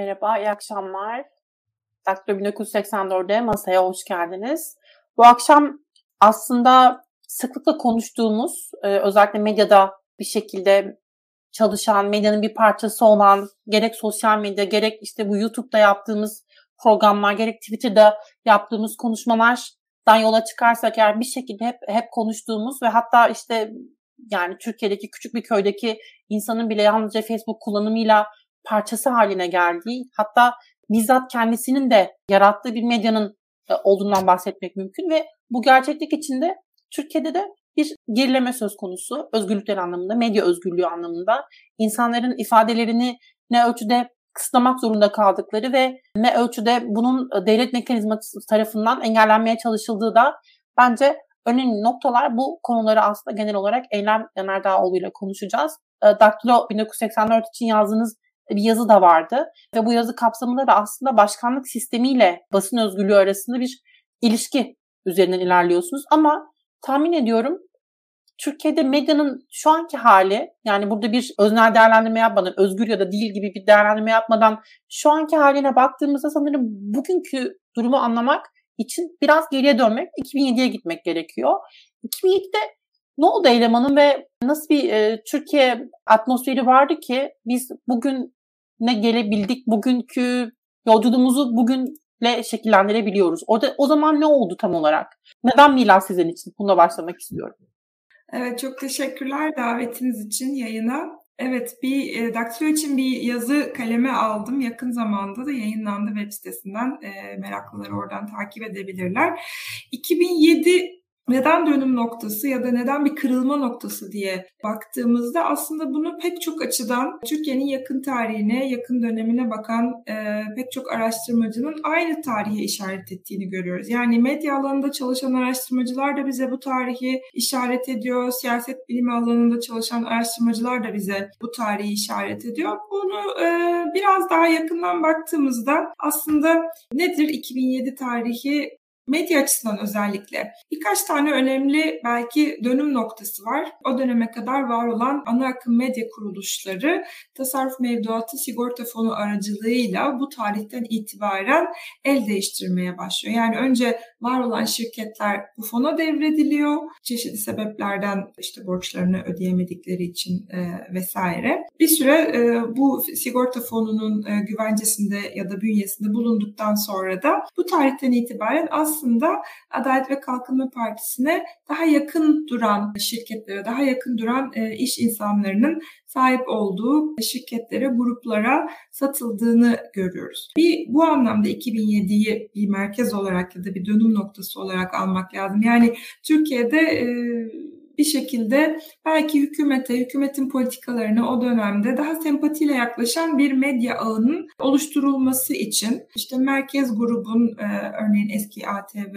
Merhaba, iyi akşamlar. Daktilo 1984'de masaya hoş geldiniz. Bu akşam aslında sıklıkla konuştuğumuz, e, özellikle medyada bir şekilde çalışan, medyanın bir parçası olan gerek sosyal medya, gerek işte bu YouTube'da yaptığımız programlar, gerek Twitter'da yaptığımız konuşmalardan yola çıkarsak eğer bir şekilde hep hep konuştuğumuz ve hatta işte yani Türkiye'deki küçük bir köydeki insanın bile yalnızca Facebook kullanımıyla parçası haline geldiği, hatta bizzat kendisinin de yarattığı bir medyanın e, olduğundan bahsetmek mümkün ve bu gerçeklik içinde Türkiye'de de bir gerileme söz konusu özgürlükler anlamında, medya özgürlüğü anlamında insanların ifadelerini ne ölçüde kısıtlamak zorunda kaldıkları ve ne ölçüde bunun e, devlet mekanizması tarafından engellenmeye çalışıldığı da bence önemli noktalar. Bu konuları aslında genel olarak Eylem Yanardağoğlu ile konuşacağız. E, Daktilo 1984 için yazdığınız bir yazı da vardı. Ve bu yazı kapsamında da aslında başkanlık sistemiyle basın özgürlüğü arasında bir ilişki üzerinden ilerliyorsunuz. Ama tahmin ediyorum Türkiye'de medyanın şu anki hali yani burada bir öznel değerlendirme yapmadan, özgür ya da değil gibi bir değerlendirme yapmadan şu anki haline baktığımızda sanırım bugünkü durumu anlamak için biraz geriye dönmek, 2007'ye gitmek gerekiyor. 2007'de ne oldu elemanın ve nasıl bir e, Türkiye atmosferi vardı ki biz bugün ne gelebildik, bugünkü yolculuğumuzu bugünle şekillendirebiliyoruz. Orada o zaman ne oldu tam olarak? Neden milas sizin için? Buna başlamak istiyorum. Evet çok teşekkürler davetiniz için yayına. Evet bir e, Daktilo için bir yazı kaleme aldım. Yakın zamanda da yayınlandı web sitesinden. E, meraklıları oradan takip edebilirler. 2007 neden dönüm noktası ya da neden bir kırılma noktası diye baktığımızda aslında bunu pek çok açıdan Türkiye'nin yakın tarihine, yakın dönemine bakan e, pek çok araştırmacının aynı tarihe işaret ettiğini görüyoruz. Yani medya alanında çalışan araştırmacılar da bize bu tarihi işaret ediyor. Siyaset bilimi alanında çalışan araştırmacılar da bize bu tarihi işaret ediyor. Bunu e, biraz daha yakından baktığımızda aslında nedir 2007 tarihi medya açısından özellikle birkaç tane önemli belki dönüm noktası var. O döneme kadar var olan ana akım medya kuruluşları tasarruf mevduatı sigorta fonu aracılığıyla bu tarihten itibaren el değiştirmeye başlıyor. Yani önce var olan şirketler bu fona devrediliyor. Çeşitli sebeplerden işte borçlarını ödeyemedikleri için e, vesaire. Bir süre e, bu sigorta fonunun e, güvencesinde ya da bünyesinde bulunduktan sonra da bu tarihten itibaren aslında Adalet ve Kalkınma Partisi'ne daha yakın duran şirketlere, daha yakın duran e, iş insanlarının sahip olduğu şirketlere, gruplara satıldığını görüyoruz. Bir bu anlamda 2007'yi bir merkez olarak ya da bir dönüm noktası olarak almak lazım. Yani Türkiye'de e, bir şekilde belki hükümete, hükümetin politikalarına o dönemde daha sempatiyle yaklaşan bir medya ağının oluşturulması için işte merkez grubun e, örneğin eski ATV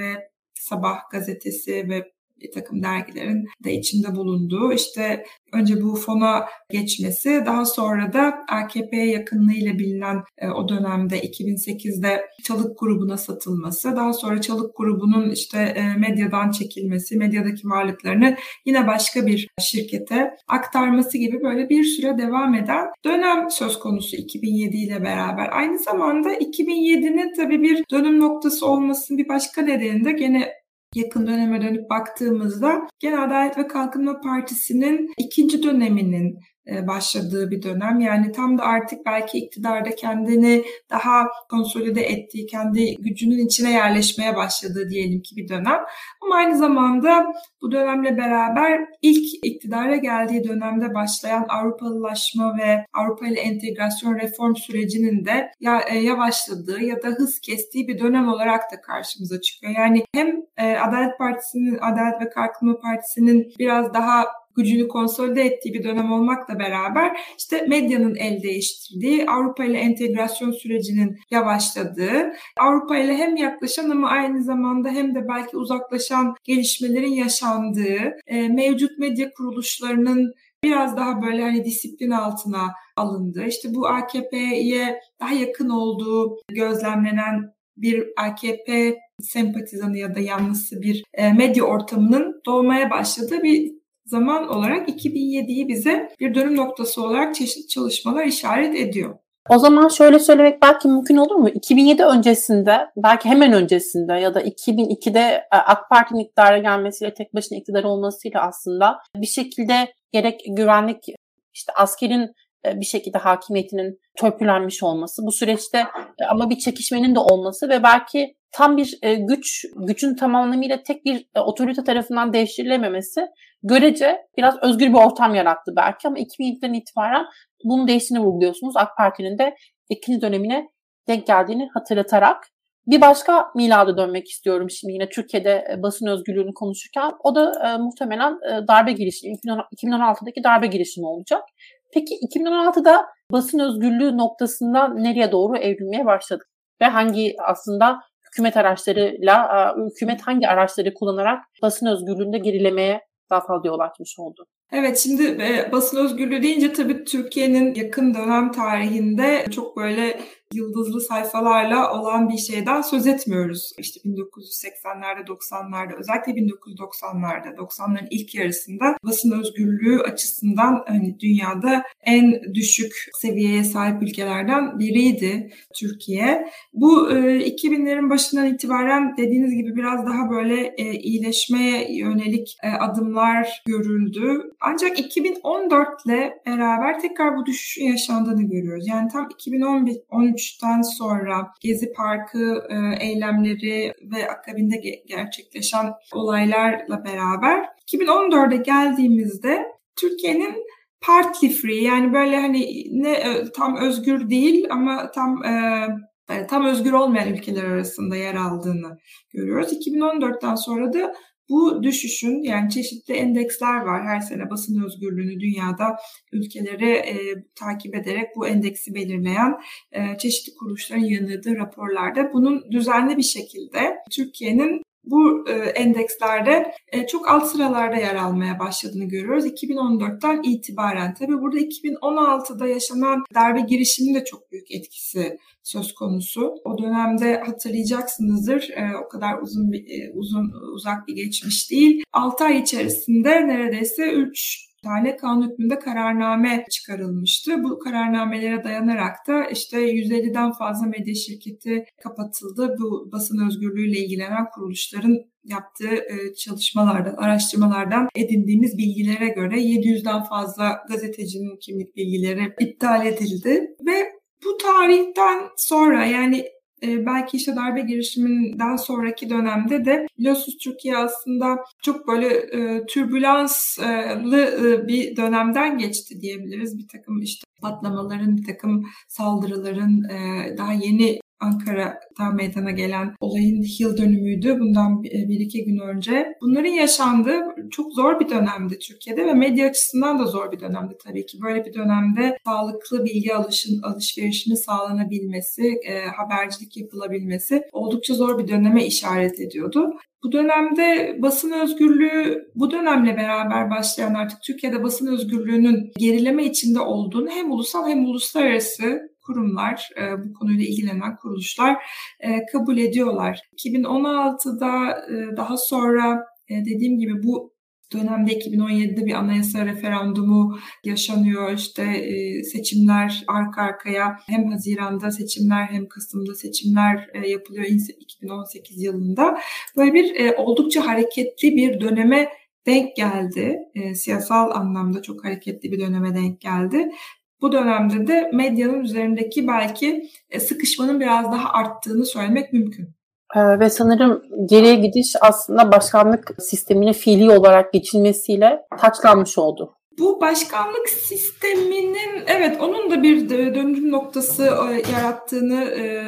Sabah gazetesi ve bir takım dergilerin de içinde bulunduğu işte önce bu fona geçmesi daha sonra da AKP'ye yakınlığıyla bilinen e, o dönemde 2008'de Çalık grubuna satılması daha sonra Çalık grubunun işte e, medyadan çekilmesi medyadaki varlıklarını yine başka bir şirkete aktarması gibi böyle bir süre devam eden dönem söz konusu 2007 ile beraber. Aynı zamanda 2007'nin tabii bir dönüm noktası olmasının bir başka nedeni de gene yakın döneme dönüp baktığımızda Gene Adalet ve Kalkınma Partisi'nin ikinci döneminin başladığı bir dönem. Yani tam da artık belki iktidarda kendini daha konsolide ettiği, kendi gücünün içine yerleşmeye başladığı diyelim ki bir dönem. Ama aynı zamanda bu dönemle beraber ilk iktidara geldiği dönemde başlayan Avrupalılaşma ve Avrupa ile entegrasyon reform sürecinin de e, yavaşladığı ya da hız kestiği bir dönem olarak da karşımıza çıkıyor. Yani hem e, Adalet Partisi'nin, Adalet ve Kalkınma Partisi'nin biraz daha gücünü konsolide ettiği bir dönem olmakla beraber işte medyanın el değiştirdiği, Avrupa ile entegrasyon sürecinin yavaşladığı, Avrupa ile hem yaklaşan ama aynı zamanda hem de belki uzaklaşan gelişmelerin yaşandığı, e, mevcut medya kuruluşlarının biraz daha böyle hani disiplin altına alındı. İşte bu AKP'ye daha yakın olduğu gözlemlenen bir AKP sempatizanı ya da yanlısı bir e, medya ortamının doğmaya başladığı bir zaman olarak 2007'yi bize bir dönüm noktası olarak çeşitli çalışmalar işaret ediyor. O zaman şöyle söylemek belki mümkün olur mu? 2007 öncesinde, belki hemen öncesinde ya da 2002'de e, AK Parti'nin iktidara gelmesiyle, tek başına iktidar olmasıyla aslında bir şekilde gerek güvenlik, işte askerin e, bir şekilde hakimiyetinin törpülenmiş olması, bu süreçte e, ama bir çekişmenin de olması ve belki tam bir güç, gücün tam anlamıyla tek bir otorite tarafından değiştirilememesi görece biraz özgür bir ortam yarattı belki ama 2007'den itibaren bunun değiştiğini vurguluyorsunuz. AK Parti'nin de ikinci dönemine denk geldiğini hatırlatarak. Bir başka milada dönmek istiyorum şimdi yine Türkiye'de e, basın özgürlüğünü konuşurken. O da e, muhtemelen e, darbe girişimi, 2016'daki darbe girişimi olacak. Peki 2016'da basın özgürlüğü noktasında nereye doğru evrilmeye başladık? Ve hangi aslında hükümet araçlarıyla, hükümet hangi araçları kullanarak basın özgürlüğünde gerilemeye daha fazla yol açmış oldu? Evet şimdi e, basın özgürlüğü deyince tabii Türkiye'nin yakın dönem tarihinde çok böyle yıldızlı sayfalarla olan bir şeyden söz etmiyoruz. İşte 1980'lerde, 90'larda, özellikle 1990'larda, 90'ların ilk yarısında basın özgürlüğü açısından hani dünyada en düşük seviyeye sahip ülkelerden biriydi Türkiye. Bu e, 2000'lerin başından itibaren dediğiniz gibi biraz daha böyle e, iyileşmeye yönelik e, adımlar görüldü. Ancak 2014 ile beraber tekrar bu düşüşün yaşandığını görüyoruz. Yani tam 2013 2013'ten sonra Gezi Parkı e, eylemleri ve akabinde gerçekleşen olaylarla beraber 2014'e geldiğimizde Türkiye'nin partly free yani böyle hani ne e, tam özgür değil ama tam e, tam özgür olmayan ülkeler arasında yer aldığını görüyoruz. 2014'ten sonra da bu düşüşün yani çeşitli endeksler var. Her sene basın özgürlüğünü dünyada ülkeleri e, takip ederek bu endeksi belirleyen e, çeşitli kuruluşların yanıldığı raporlarda bunun düzenli bir şekilde Türkiye'nin bu e, endekslerde e, çok alt sıralarda yer almaya başladığını görüyoruz 2014'ten itibaren. Tabii burada 2016'da yaşanan darbe girişiminin de çok büyük etkisi söz konusu. O dönemde hatırlayacaksınızdır e, o kadar uzun bir, uzun uzak bir geçmiş değil. 6 ay içerisinde neredeyse 3 tane kanun hükmünde kararname çıkarılmıştı. Bu kararnamelere dayanarak da işte 150'den fazla medya şirketi kapatıldı. Bu basın özgürlüğüyle ilgilenen kuruluşların yaptığı e, çalışmalardan, araştırmalardan edindiğimiz bilgilere göre 700'den fazla gazetecinin kimlik bilgileri iptal edildi ve bu tarihten sonra yani e, belki işte darbe girişiminden sonraki dönemde de biliyorsunuz Türkiye aslında çok böyle e, türbülanslı e, bir dönemden geçti diyebiliriz. Bir takım işte patlamaların, bir takım saldırıların e, daha yeni Ankara'da meydana gelen olayın yıl dönümüydü. Bundan bir iki gün önce. Bunların yaşandığı çok zor bir dönemdi Türkiye'de ve medya açısından da zor bir dönemdi tabii ki. Böyle bir dönemde sağlıklı bilgi alışın, alışverişini sağlanabilmesi, e, habercilik yapılabilmesi oldukça zor bir döneme işaret ediyordu. Bu dönemde basın özgürlüğü bu dönemle beraber başlayan artık Türkiye'de basın özgürlüğünün gerileme içinde olduğunu hem ulusal hem uluslararası kurumlar, e, bu konuyla ilgilenen kuruluşlar e, kabul ediyorlar. 2016'da e, daha sonra dediğim gibi bu dönemde 2017'de bir anayasa referandumu yaşanıyor. İşte seçimler arka arkaya hem Haziran'da seçimler hem Kasım'da seçimler yapılıyor 2018 yılında. Böyle bir oldukça hareketli bir döneme denk geldi. E, siyasal anlamda çok hareketli bir döneme denk geldi. Bu dönemde de medyanın üzerindeki belki e, sıkışmanın biraz daha arttığını söylemek mümkün. Ee, ve sanırım geriye gidiş aslında başkanlık sistemine fiili olarak geçilmesiyle taçlanmış oldu. Bu başkanlık sisteminin evet onun da bir dönüm noktası e, yarattığını e,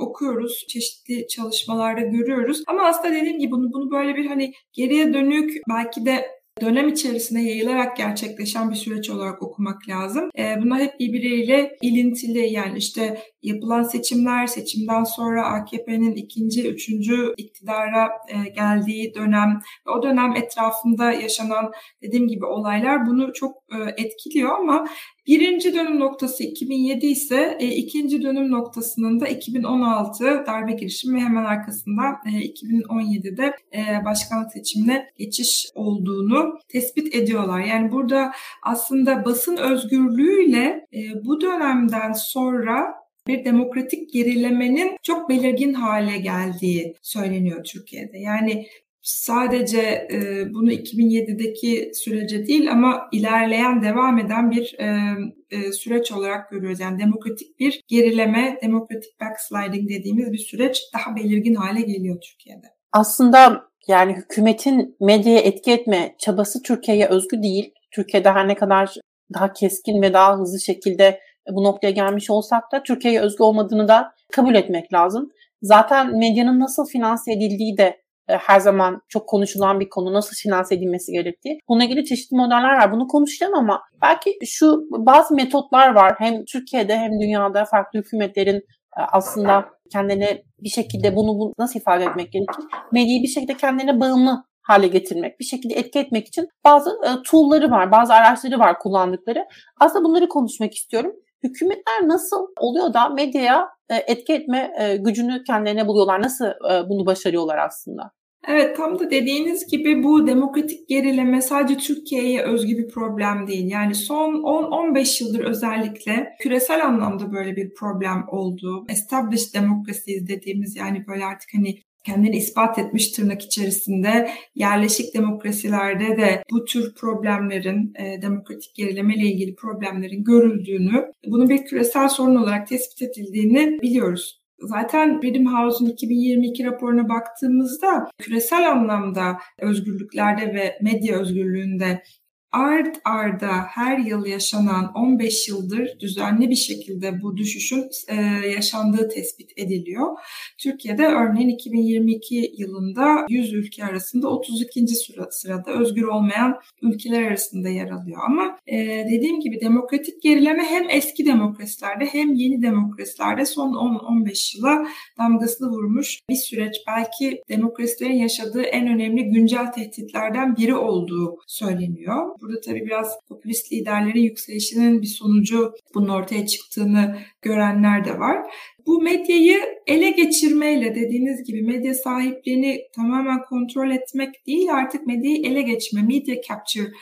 okuyoruz. Çeşitli çalışmalarda görüyoruz. Ama aslında dediğim gibi bunu, bunu böyle bir hani geriye dönük belki de dönem içerisinde yayılarak gerçekleşen bir süreç olarak okumak lazım. E, bunlar hep birbiriyle ilintili yani işte yapılan seçimler, seçimden sonra AKP'nin ikinci, üçüncü iktidara e, geldiği dönem ve o dönem etrafında yaşanan dediğim gibi olaylar bunu çok e, etkiliyor ama Birinci dönüm noktası 2007 ise e, ikinci dönüm noktasının da 2016 darbe girişimi ve hemen arkasında e, 2017'de e, başkanlık seçimine geçiş olduğunu tespit ediyorlar. Yani burada aslında basın özgürlüğüyle e, bu dönemden sonra bir demokratik gerilemenin çok belirgin hale geldiği söyleniyor Türkiye'de. Yani sadece e, bunu 2007'deki sürece değil ama ilerleyen, devam eden bir e, e, süreç olarak görüyoruz. Yani demokratik bir gerileme, demokratik backsliding dediğimiz bir süreç daha belirgin hale geliyor Türkiye'de. Aslında yani hükümetin medyaya etki etme çabası Türkiye'ye özgü değil. Türkiye'de her ne kadar daha keskin ve daha hızlı şekilde bu noktaya gelmiş olsak da Türkiye'ye özgü olmadığını da kabul etmek lazım. Zaten medyanın nasıl finanse edildiği de her zaman çok konuşulan bir konu nasıl finanse edilmesi gerektiği. Bununla ilgili çeşitli modeller var. Bunu konuşacağım ama belki şu bazı metotlar var. Hem Türkiye'de hem dünyada farklı hükümetlerin e, aslında kendine bir şekilde bunu nasıl ifade etmek gerekir? Medyayı bir şekilde kendine bağımlı hale getirmek, bir şekilde etki etmek için bazı e, tool'ları var, bazı araçları var kullandıkları. Aslında bunları konuşmak istiyorum. Hükümetler nasıl oluyor da medyaya etki etme gücünü kendilerine buluyorlar? Nasıl bunu başarıyorlar aslında? Evet tam da dediğiniz gibi bu demokratik gerileme sadece Türkiye'ye özgü bir problem değil. Yani son 10-15 yıldır özellikle küresel anlamda böyle bir problem oldu. Established democracies dediğimiz yani böyle artık hani kendini ispat etmiş tırnak içerisinde yerleşik demokrasilerde de bu tür problemlerin, e, demokratik gerileme ile ilgili problemlerin görüldüğünü, bunun bir küresel sorun olarak tespit edildiğini biliyoruz. Zaten Freedom House'un 2022 raporuna baktığımızda küresel anlamda özgürlüklerde ve medya özgürlüğünde art arda her yıl yaşanan 15 yıldır düzenli bir şekilde bu düşüşün e, yaşandığı tespit ediliyor. Türkiye'de örneğin 2022 yılında 100 ülke arasında 32. Sıra, sırada özgür olmayan ülkeler arasında yer alıyor. Ama e, dediğim gibi demokratik gerileme hem eski demokrasilerde hem yeni demokrasilerde son 10-15 yıla damgasını vurmuş bir süreç. Belki demokrasilerin yaşadığı en önemli güncel tehditlerden biri olduğu söyleniyor. Burada tabii biraz popülist liderlerin yükselişinin bir sonucu bunun ortaya çıktığını görenler de var. Bu medyayı ele geçirmeyle dediğiniz gibi medya sahipliğini tamamen kontrol etmek değil artık medyayı ele geçme, media capture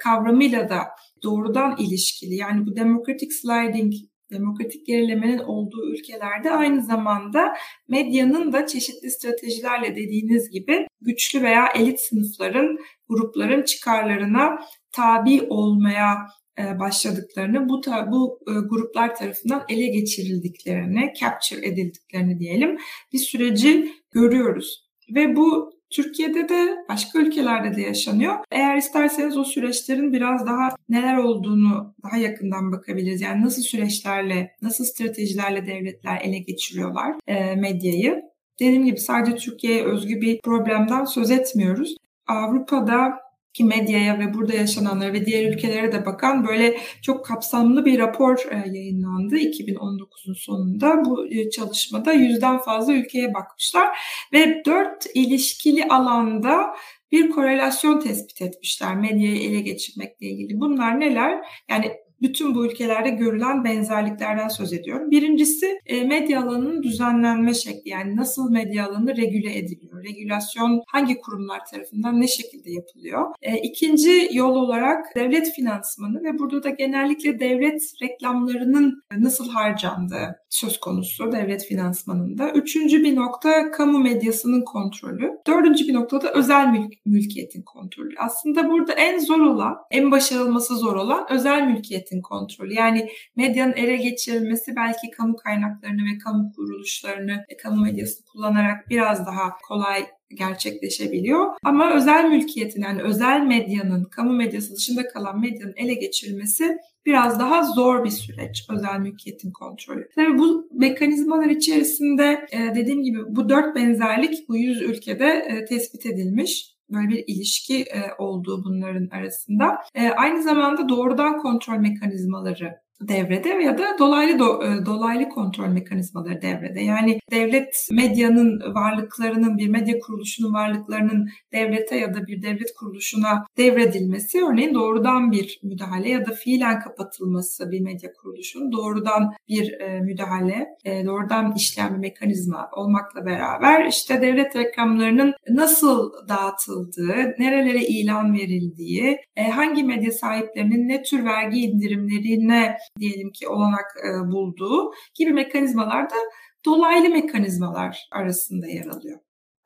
kavramıyla da doğrudan ilişkili. Yani bu democratic sliding demokratik gerilemenin olduğu ülkelerde aynı zamanda medyanın da çeşitli stratejilerle dediğiniz gibi güçlü veya elit sınıfların, grupların çıkarlarına tabi olmaya e, başladıklarını, bu bu e, gruplar tarafından ele geçirildiklerini, capture edildiklerini diyelim bir süreci görüyoruz. Ve bu Türkiye'de de başka ülkelerde de yaşanıyor. Eğer isterseniz o süreçlerin biraz daha neler olduğunu daha yakından bakabiliriz. Yani nasıl süreçlerle, nasıl stratejilerle devletler ele geçiriyorlar e, medyayı. Dediğim gibi sadece Türkiye'ye özgü bir problemden söz etmiyoruz. Avrupa'da ki medyaya ve burada yaşananlara ve diğer ülkelere de bakan böyle çok kapsamlı bir rapor e, yayınlandı 2019'un sonunda. Bu e, çalışmada yüzden fazla ülkeye bakmışlar ve dört ilişkili alanda bir korelasyon tespit etmişler medyayı ele geçirmekle ilgili. Bunlar neler? Yani bütün bu ülkelerde görülen benzerliklerden söz ediyorum. Birincisi e, medya alanının düzenlenme şekli yani nasıl medya alanı regüle ediliyor? Regülasyon hangi kurumlar tarafından ne şekilde yapılıyor? E, ikinci yol olarak devlet finansmanı ve burada da genellikle devlet reklamlarının nasıl harcandığı söz konusu devlet finansmanında. Üçüncü bir nokta kamu medyasının kontrolü. Dördüncü bir noktada özel mülk, mülkiyetin kontrolü. Aslında burada en zor olan, en başarılması zor olan özel mülkiyetin devletin kontrolü. Yani medyanın ele geçirilmesi belki kamu kaynaklarını ve kamu kuruluşlarını, kamu medyasını kullanarak biraz daha kolay gerçekleşebiliyor. Ama özel mülkiyetin yani özel medyanın, kamu medyası dışında kalan medyanın ele geçirilmesi biraz daha zor bir süreç özel mülkiyetin kontrolü. Tabii bu mekanizmalar içerisinde e, dediğim gibi bu dört benzerlik bu yüz ülkede e, tespit edilmiş böyle bir ilişki e, olduğu bunların arasında. E, aynı zamanda doğrudan kontrol mekanizmaları devrede ya da dolaylı do, e, dolaylı kontrol mekanizmaları devrede. Yani devlet medyanın varlıklarının bir medya kuruluşunun varlıklarının devlete ya da bir devlet kuruluşuna devredilmesi örneğin doğrudan bir müdahale ya da fiilen kapatılması bir medya kuruluşunun doğrudan bir e, müdahale, e, doğrudan işleyen bir mekanizma olmakla beraber işte devlet reklamlarının nasıl dağıtıldığı, nerelere ilan verildiği, e, hangi medya sahiplerinin ne tür vergi indirimlerine diyelim ki olanak e, bulduğu gibi mekanizmalar da dolaylı mekanizmalar arasında yer alıyor.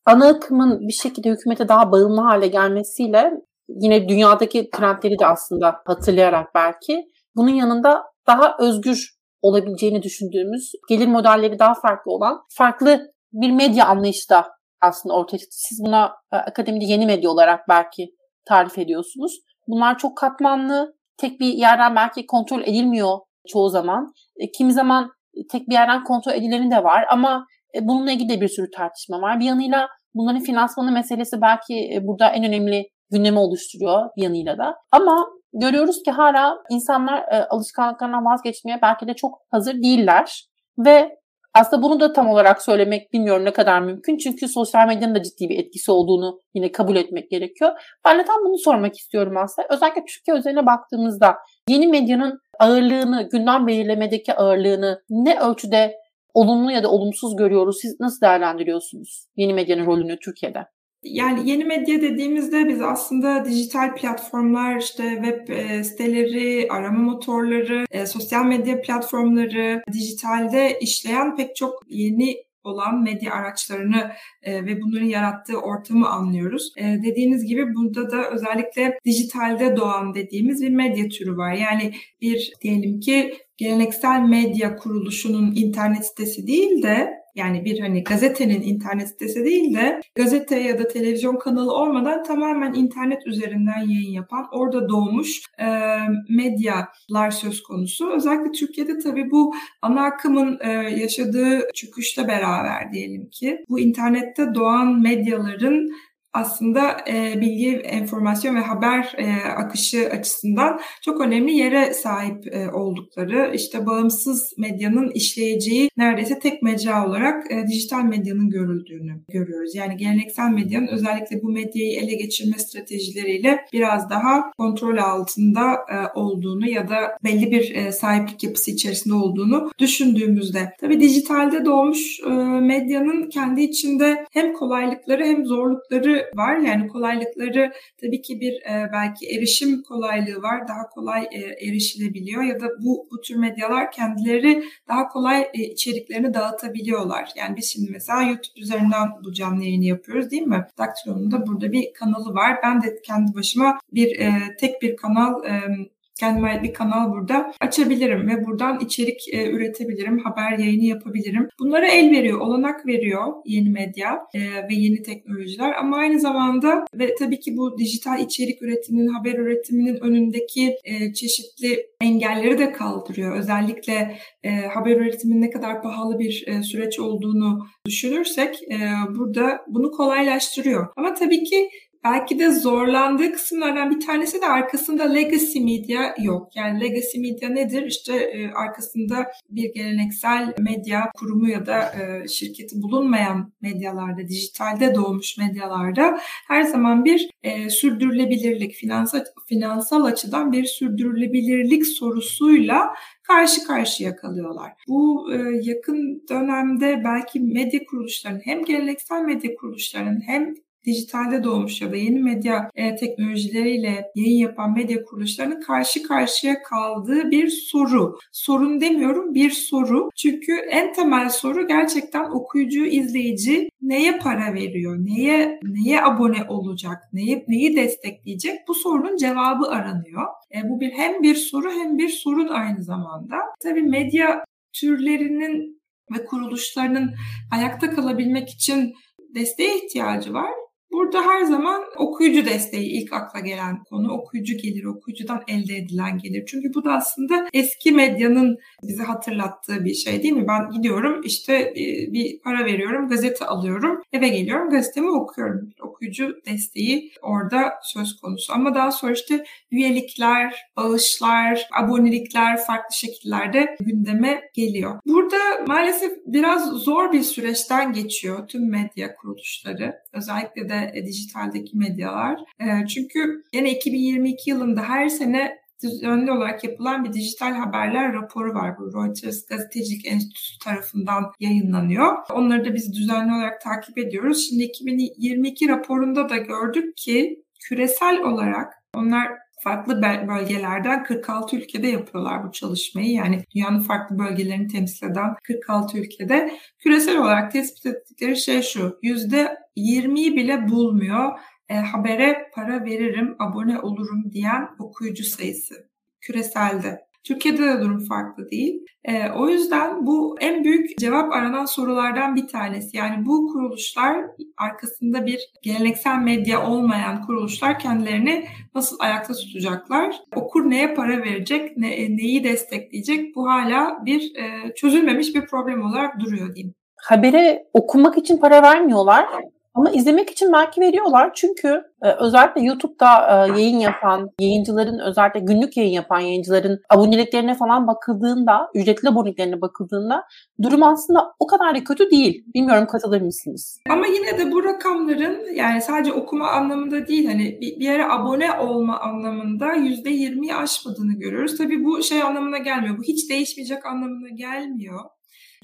Ana akımın bir şekilde hükümete daha bağımlı hale gelmesiyle yine dünyadaki trendleri de aslında hatırlayarak belki bunun yanında daha özgür olabileceğini düşündüğümüz, gelir modelleri daha farklı olan farklı bir medya anlayışı da aslında ortaya çıktı. Siz buna e, akademide yeni medya olarak belki tarif ediyorsunuz. Bunlar çok katmanlı, tek bir yerden belki kontrol edilmiyor çoğu zaman. E, kimi zaman tek bir yerden kontrol edileni de var ama e, bununla ilgili de bir sürü tartışma var. Bir yanıyla bunların finansmanı meselesi belki burada en önemli gündemi oluşturuyor bir yanıyla da. Ama görüyoruz ki hala insanlar alışkanlıklarından vazgeçmeye belki de çok hazır değiller. Ve aslında bunu da tam olarak söylemek bilmiyorum ne kadar mümkün. Çünkü sosyal medyanın da ciddi bir etkisi olduğunu yine kabul etmek gerekiyor. Ben de tam bunu sormak istiyorum aslında. Özellikle Türkiye özeline baktığımızda yeni medyanın ağırlığını, gündem belirlemedeki ağırlığını ne ölçüde olumlu ya da olumsuz görüyoruz? Siz nasıl değerlendiriyorsunuz yeni medyanın rolünü Türkiye'de? Yani yeni medya dediğimizde biz aslında dijital platformlar, işte web e, siteleri, arama motorları, e, sosyal medya platformları, dijitalde işleyen pek çok yeni olan medya araçlarını e, ve bunların yarattığı ortamı anlıyoruz. E, dediğiniz gibi burada da özellikle dijitalde doğan dediğimiz bir medya türü var. Yani bir diyelim ki geleneksel medya kuruluşunun internet sitesi değil de yani bir hani gazetenin internet sitesi değil de gazete ya da televizyon kanalı olmadan tamamen internet üzerinden yayın yapan, orada doğmuş e, medyalar söz konusu. Özellikle Türkiye'de tabii bu ana akımın e, yaşadığı çöküşle beraber diyelim ki bu internette doğan medyaların aslında e, bilgi, enformasyon ve haber e, akışı açısından çok önemli yere sahip e, oldukları, işte bağımsız medyanın işleyeceği neredeyse tek mecra olarak e, dijital medyanın görüldüğünü görüyoruz. Yani geleneksel medyanın özellikle bu medyayı ele geçirme stratejileriyle biraz daha kontrol altında e, olduğunu ya da belli bir e, sahiplik yapısı içerisinde olduğunu düşündüğümüzde. Tabii dijitalde doğmuş e, medyanın kendi içinde hem kolaylıkları hem zorlukları var. Yani kolaylıkları tabii ki bir e, belki erişim kolaylığı var. Daha kolay e, erişilebiliyor ya da bu bu tür medyalar kendileri daha kolay e, içeriklerini dağıtabiliyorlar. Yani biz şimdi mesela YouTube üzerinden bu canlı yayını yapıyoruz değil mi? Daktilo'nun da burada bir kanalı var. Ben de kendi başıma bir e, tek bir kanal e, kendime ait bir kanal burada açabilirim ve buradan içerik e, üretebilirim, haber yayını yapabilirim. Bunlara el veriyor, olanak veriyor yeni medya e, ve yeni teknolojiler ama aynı zamanda ve tabii ki bu dijital içerik üretiminin, haber üretiminin önündeki e, çeşitli engelleri de kaldırıyor. Özellikle e, haber üretiminin ne kadar pahalı bir e, süreç olduğunu düşünürsek e, burada bunu kolaylaştırıyor. Ama tabii ki belki de zorlandığı kısımlardan bir tanesi de arkasında legacy media yok. Yani legacy media nedir? İşte e, arkasında bir geleneksel medya kurumu ya da e, şirketi bulunmayan medyalarda, dijitalde doğmuş medyalarda her zaman bir e, sürdürülebilirlik, finansal, finansal açıdan bir sürdürülebilirlik sorusuyla karşı karşıya kalıyorlar. Bu e, yakın dönemde belki medya kuruluşlarının hem geleneksel medya kuruluşlarının hem dijitalde doğmuş ya da yeni medya e, teknolojileriyle yayın yapan medya kuruluşlarının karşı karşıya kaldığı bir soru. Sorun demiyorum bir soru. Çünkü en temel soru gerçekten okuyucu, izleyici neye para veriyor, neye neye abone olacak, neyi neyi destekleyecek bu sorunun cevabı aranıyor. E, bu bir hem bir soru hem bir sorun aynı zamanda. Tabii medya türlerinin ve kuruluşlarının ayakta kalabilmek için desteğe ihtiyacı var. Burada her zaman okuyucu desteği ilk akla gelen konu. Okuyucu gelir, okuyucudan elde edilen gelir. Çünkü bu da aslında eski medyanın bize hatırlattığı bir şey değil mi? Ben gidiyorum işte e, bir para veriyorum, gazete alıyorum, eve geliyorum, gazetemi okuyorum. Okuyucu desteği orada söz konusu. Ama daha sonra işte üyelikler, bağışlar, abonelikler farklı şekillerde gündeme geliyor. Burada maalesef biraz zor bir süreçten geçiyor tüm medya kuruluşları. Özellikle de dijitaldeki medyalar. E, çünkü yine 2022 yılında her sene düzenli olarak yapılan bir dijital haberler raporu var. Bu Reuters Gazetecilik Enstitüsü tarafından yayınlanıyor. Onları da biz düzenli olarak takip ediyoruz. Şimdi 2022 raporunda da gördük ki küresel olarak onlar farklı bölgelerden 46 ülkede yapıyorlar bu çalışmayı. Yani dünyanın farklı bölgelerini temsil eden 46 ülkede. Küresel olarak tespit ettikleri şey şu. %20'yi bile bulmuyor e, habere para veririm, abone olurum diyen okuyucu sayısı küreselde. Türkiye'de de durum farklı değil. E, o yüzden bu en büyük cevap aranan sorulardan bir tanesi. Yani bu kuruluşlar arkasında bir geleneksel medya olmayan kuruluşlar kendilerini nasıl ayakta tutacaklar? Okur neye para verecek, ne, e, neyi destekleyecek? Bu hala bir e, çözülmemiş bir problem olarak duruyor diyeyim. Habere okumak için para vermiyorlar. Ama izlemek için belki veriyorlar çünkü e, özellikle YouTube'da e, yayın yapan yayıncıların özellikle günlük yayın yapan yayıncıların aboneliklerine falan bakıldığında, ücretli aboneliklerine bakıldığında durum aslında o kadar da kötü değil. Bilmiyorum katılır mısınız? Ama yine de bu rakamların yani sadece okuma anlamında değil hani bir, bir yere abone olma anlamında yüzde 20'yi aşmadığını görüyoruz. Tabii bu şey anlamına gelmiyor. Bu hiç değişmeyecek anlamına gelmiyor.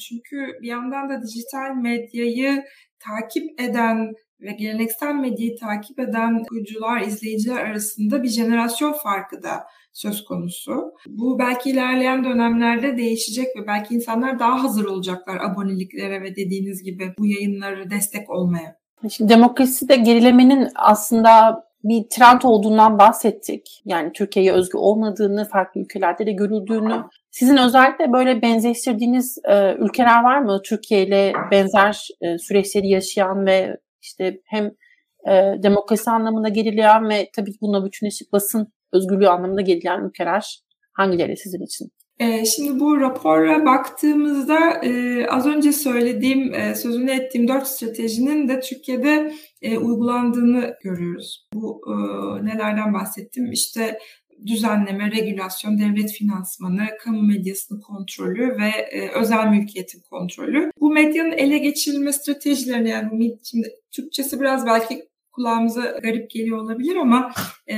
Çünkü bir yandan da dijital medyayı takip eden ve geleneksel medyayı takip eden okuyucular, izleyiciler arasında bir jenerasyon farkı da söz konusu. Bu belki ilerleyen dönemlerde değişecek ve belki insanlar daha hazır olacaklar aboneliklere ve dediğiniz gibi bu yayınları destek olmaya. Şimdi demokraside gerilemenin aslında bir trend olduğundan bahsettik. Yani Türkiye'ye özgü olmadığını, farklı ülkelerde de görüldüğünü. Sizin özellikle böyle benzeştirdiğiniz e, ülkeler var mı? Türkiye ile benzer e, süreçleri yaşayan ve işte hem e, demokrasi anlamında gerileyen ve tabii ki bununla bütünleşik basın özgürlüğü anlamında gerileyen ülkeler hangileri sizin için? Ee, şimdi bu rapora baktığımızda e, az önce söylediğim, e, sözünü ettiğim dört stratejinin de Türkiye'de e, uygulandığını görüyoruz. Bu nelerden bahsettim? İşte düzenleme, regülasyon, devlet finansmanı, kamu medyasının kontrolü ve özel mülkiyetin kontrolü. Bu medyanın ele geçirilme stratejilerini yani şimdi Türkçesi biraz belki kulağımıza garip geliyor olabilir ama e,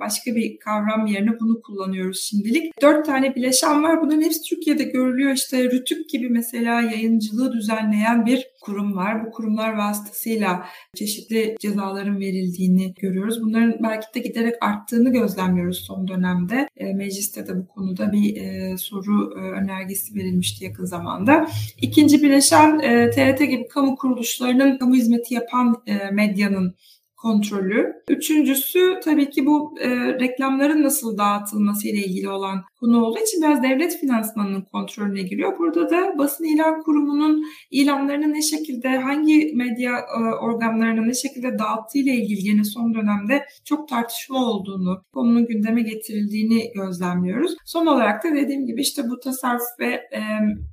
başka bir kavram yerine bunu kullanıyoruz şimdilik. Dört tane bileşen var. Bunların hepsi Türkiye'de görülüyor. İşte Rütük gibi mesela yayıncılığı düzenleyen bir kurum var. Bu kurumlar vasıtasıyla çeşitli cezaların verildiğini görüyoruz. Bunların belki de giderek arttığını gözlemliyoruz son dönemde. E, mecliste de bu konuda bir e, soru e, önergesi verilmişti yakın zamanda. İkinci bileşen e, TRT gibi kamu kuruluşlarının kamu hizmeti yapan e, medyanın kontrolü. Üçüncüsü tabii ki bu e, reklamların nasıl dağıtılması ile ilgili olan konu olduğu için biraz devlet finansmanının kontrolüne giriyor. Burada da basın ilan kurumunun ilanlarını ne şekilde, hangi medya e, organlarına ne şekilde dağıttığı ile ilgili yine son dönemde çok tartışma olduğunu, konunun gündeme getirildiğini gözlemliyoruz. Son olarak da dediğim gibi işte bu tasarruf ve e,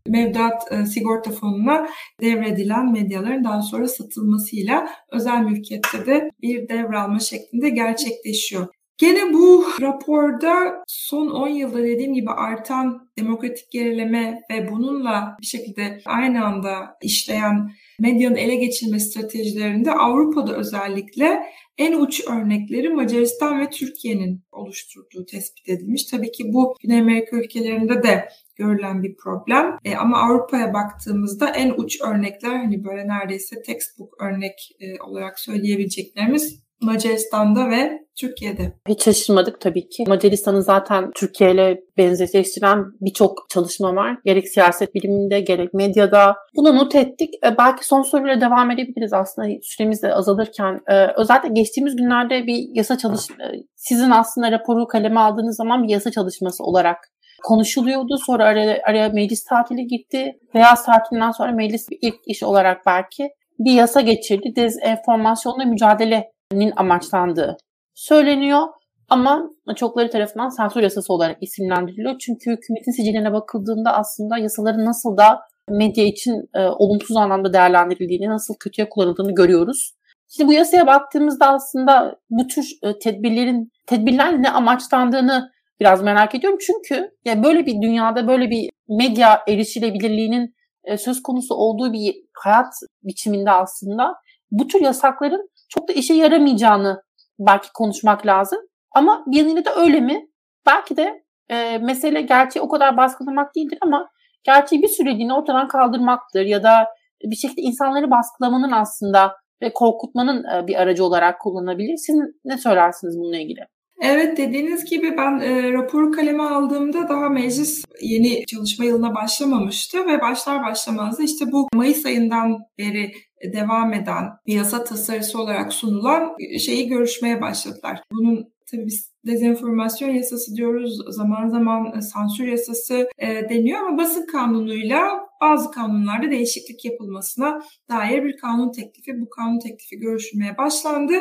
mevduat e, sigorta fonuna devredilen medyaların daha sonra satılmasıyla özel mülkiyette de bir devralma şeklinde gerçekleşiyor. Gene bu raporda son 10 yılda dediğim gibi artan demokratik gerileme ve bununla bir şekilde aynı anda işleyen medyanın ele geçirme stratejilerinde Avrupa'da özellikle en uç örnekleri Macaristan ve Türkiye'nin oluşturduğu tespit edilmiş. Tabii ki bu Güney Amerika ülkelerinde de görülen bir problem. E, ama Avrupa'ya baktığımızda en uç örnekler hani böyle neredeyse textbook örnek e, olarak söyleyebileceklerimiz Macaristan'da ve Türkiye'de. Hiç şaşırmadık tabii ki. Macaristan'ı zaten Türkiye ile benzeştiren birçok çalışma var. Gerek siyaset biliminde gerek medyada. Bunu not ettik. Ee, belki son soruyla devam edebiliriz aslında süremiz de azalırken. Ee, özellikle geçtiğimiz günlerde bir yasa çalış e, sizin aslında raporu kaleme aldığınız zaman bir yasa çalışması olarak konuşuluyordu. Sonra araya, araya meclis tatili gitti. Beyaz tatilinden sonra meclis ilk iş olarak belki bir yasa geçirdi. Dezenformasyonla mücadelenin amaçlandığı söyleniyor. Ama çokları tarafından sansür yasası olarak isimlendiriliyor. Çünkü hükümetin siciline bakıldığında aslında yasaların nasıl da medya için e, olumsuz anlamda değerlendirildiğini, nasıl kötüye kullanıldığını görüyoruz. Şimdi bu yasaya baktığımızda aslında bu tür e, tedbirlerin tedbirler ne amaçlandığını biraz merak ediyorum. Çünkü yani böyle bir dünyada böyle bir medya erişilebilirliğinin e, söz konusu olduğu bir hayat biçiminde aslında bu tür yasakların çok da işe yaramayacağını belki konuşmak lazım. Ama bir yanıyla da öyle mi? Belki de e, mesele gerçeği o kadar baskılamak değildir ama gerçeği bir süreliğine ortadan kaldırmaktır ya da bir şekilde insanları baskılamanın aslında ve korkutmanın e, bir aracı olarak kullanılabilir. Siz ne söylersiniz bununla ilgili? Evet dediğiniz gibi ben e, raporu kaleme aldığımda daha meclis yeni çalışma yılına başlamamıştı ve başlar başlamaz da işte bu Mayıs ayından beri devam eden bir yasa tasarısı olarak sunulan şeyi görüşmeye başladılar. Bunun tabii biz dezenformasyon yasası diyoruz, zaman zaman sansür yasası e, deniyor ama basın kanunuyla bazı kanunlarda değişiklik yapılmasına dair bir kanun teklifi. Bu kanun teklifi görüşülmeye başlandı.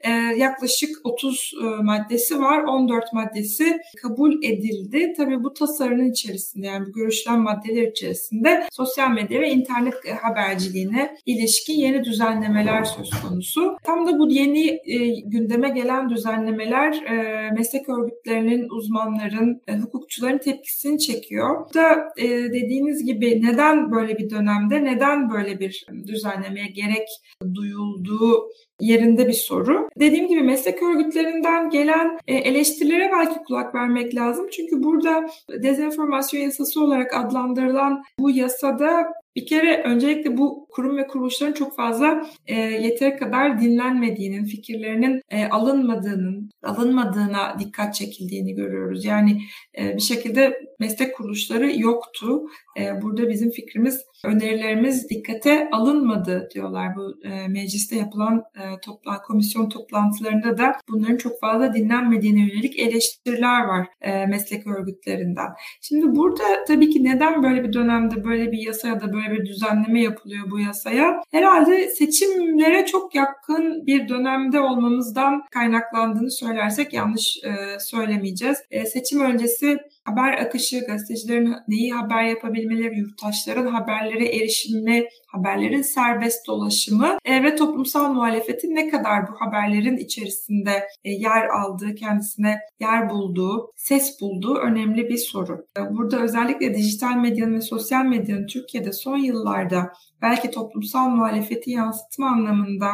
Ee, yaklaşık 30 e, maddesi var. 14 maddesi kabul edildi. Tabii bu tasarının içerisinde yani bu görüşülen maddeler içerisinde sosyal medya ve internet haberciliğine ilişkin yeni düzenlemeler söz konusu. Tam da bu yeni e, gündeme gelen düzenlemeler e, meslek örgütlerinin, uzmanların, e, hukukçuların tepkisini çekiyor. Burada e, dediğiniz gibi neden neden böyle bir dönemde, neden böyle bir düzenlemeye gerek duyulduğu yerinde bir soru. Dediğim gibi meslek örgütlerinden gelen e, eleştirilere belki kulak vermek lazım. Çünkü burada dezenformasyon yasası olarak adlandırılan bu yasada bir kere öncelikle bu kurum ve kuruluşların çok fazla e, yeteri kadar dinlenmediğinin, fikirlerinin e, alınmadığının, alınmadığına dikkat çekildiğini görüyoruz. Yani e, bir şekilde meslek kuruluşları yoktu. E, burada bizim fikrimiz, önerilerimiz dikkate alınmadı diyorlar bu e, mecliste yapılan e, topla, komisyon toplantılarında da bunların çok fazla dinlenmediğine yönelik eleştiriler var meslek örgütlerinden. Şimdi burada tabii ki neden böyle bir dönemde böyle bir yasa ya da böyle bir düzenleme yapılıyor bu yasaya? Herhalde seçimlere çok yakın bir dönemde olmamızdan kaynaklandığını söylersek yanlış söylemeyeceğiz. Seçim öncesi haber akışı, gazetecilerin neyi haber yapabilmeleri, yurttaşların haberlere erişimi, haberlerin serbest dolaşımı e, ve toplumsal muhalefetin ne kadar bu haberlerin içerisinde e, yer aldığı, kendisine yer bulduğu, ses bulduğu önemli bir soru. E, burada özellikle dijital medyanın ve sosyal medyanın Türkiye'de son yıllarda belki toplumsal muhalefeti yansıtma anlamında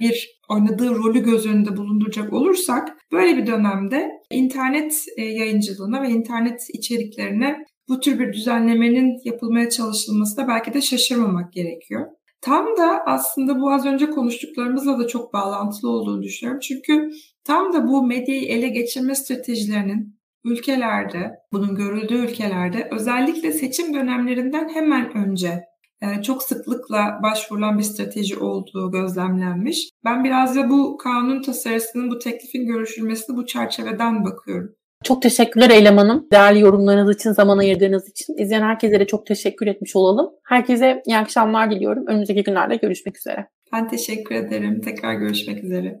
bir oynadığı rolü göz önünde bulunduracak olursak böyle bir dönemde internet e, yayıncılığına ve internet içeriklerine bu tür bir düzenlemenin yapılmaya çalışılmasına belki de şaşırmamak gerekiyor. Tam da aslında bu az önce konuştuklarımızla da çok bağlantılı olduğunu düşünüyorum. Çünkü tam da bu medyayı ele geçirme stratejilerinin ülkelerde, bunun görüldüğü ülkelerde özellikle seçim dönemlerinden hemen önce çok sıklıkla başvurulan bir strateji olduğu gözlemlenmiş. Ben biraz da bu kanun tasarısının, bu teklifin görüşülmesini bu çerçeveden bakıyorum. Çok teşekkürler Eylem Hanım. Değerli yorumlarınız için, zaman ayırdığınız için. İzleyen herkese de çok teşekkür etmiş olalım. Herkese iyi akşamlar diliyorum. Önümüzdeki günlerde görüşmek üzere. Ben teşekkür ederim. Tekrar görüşmek üzere.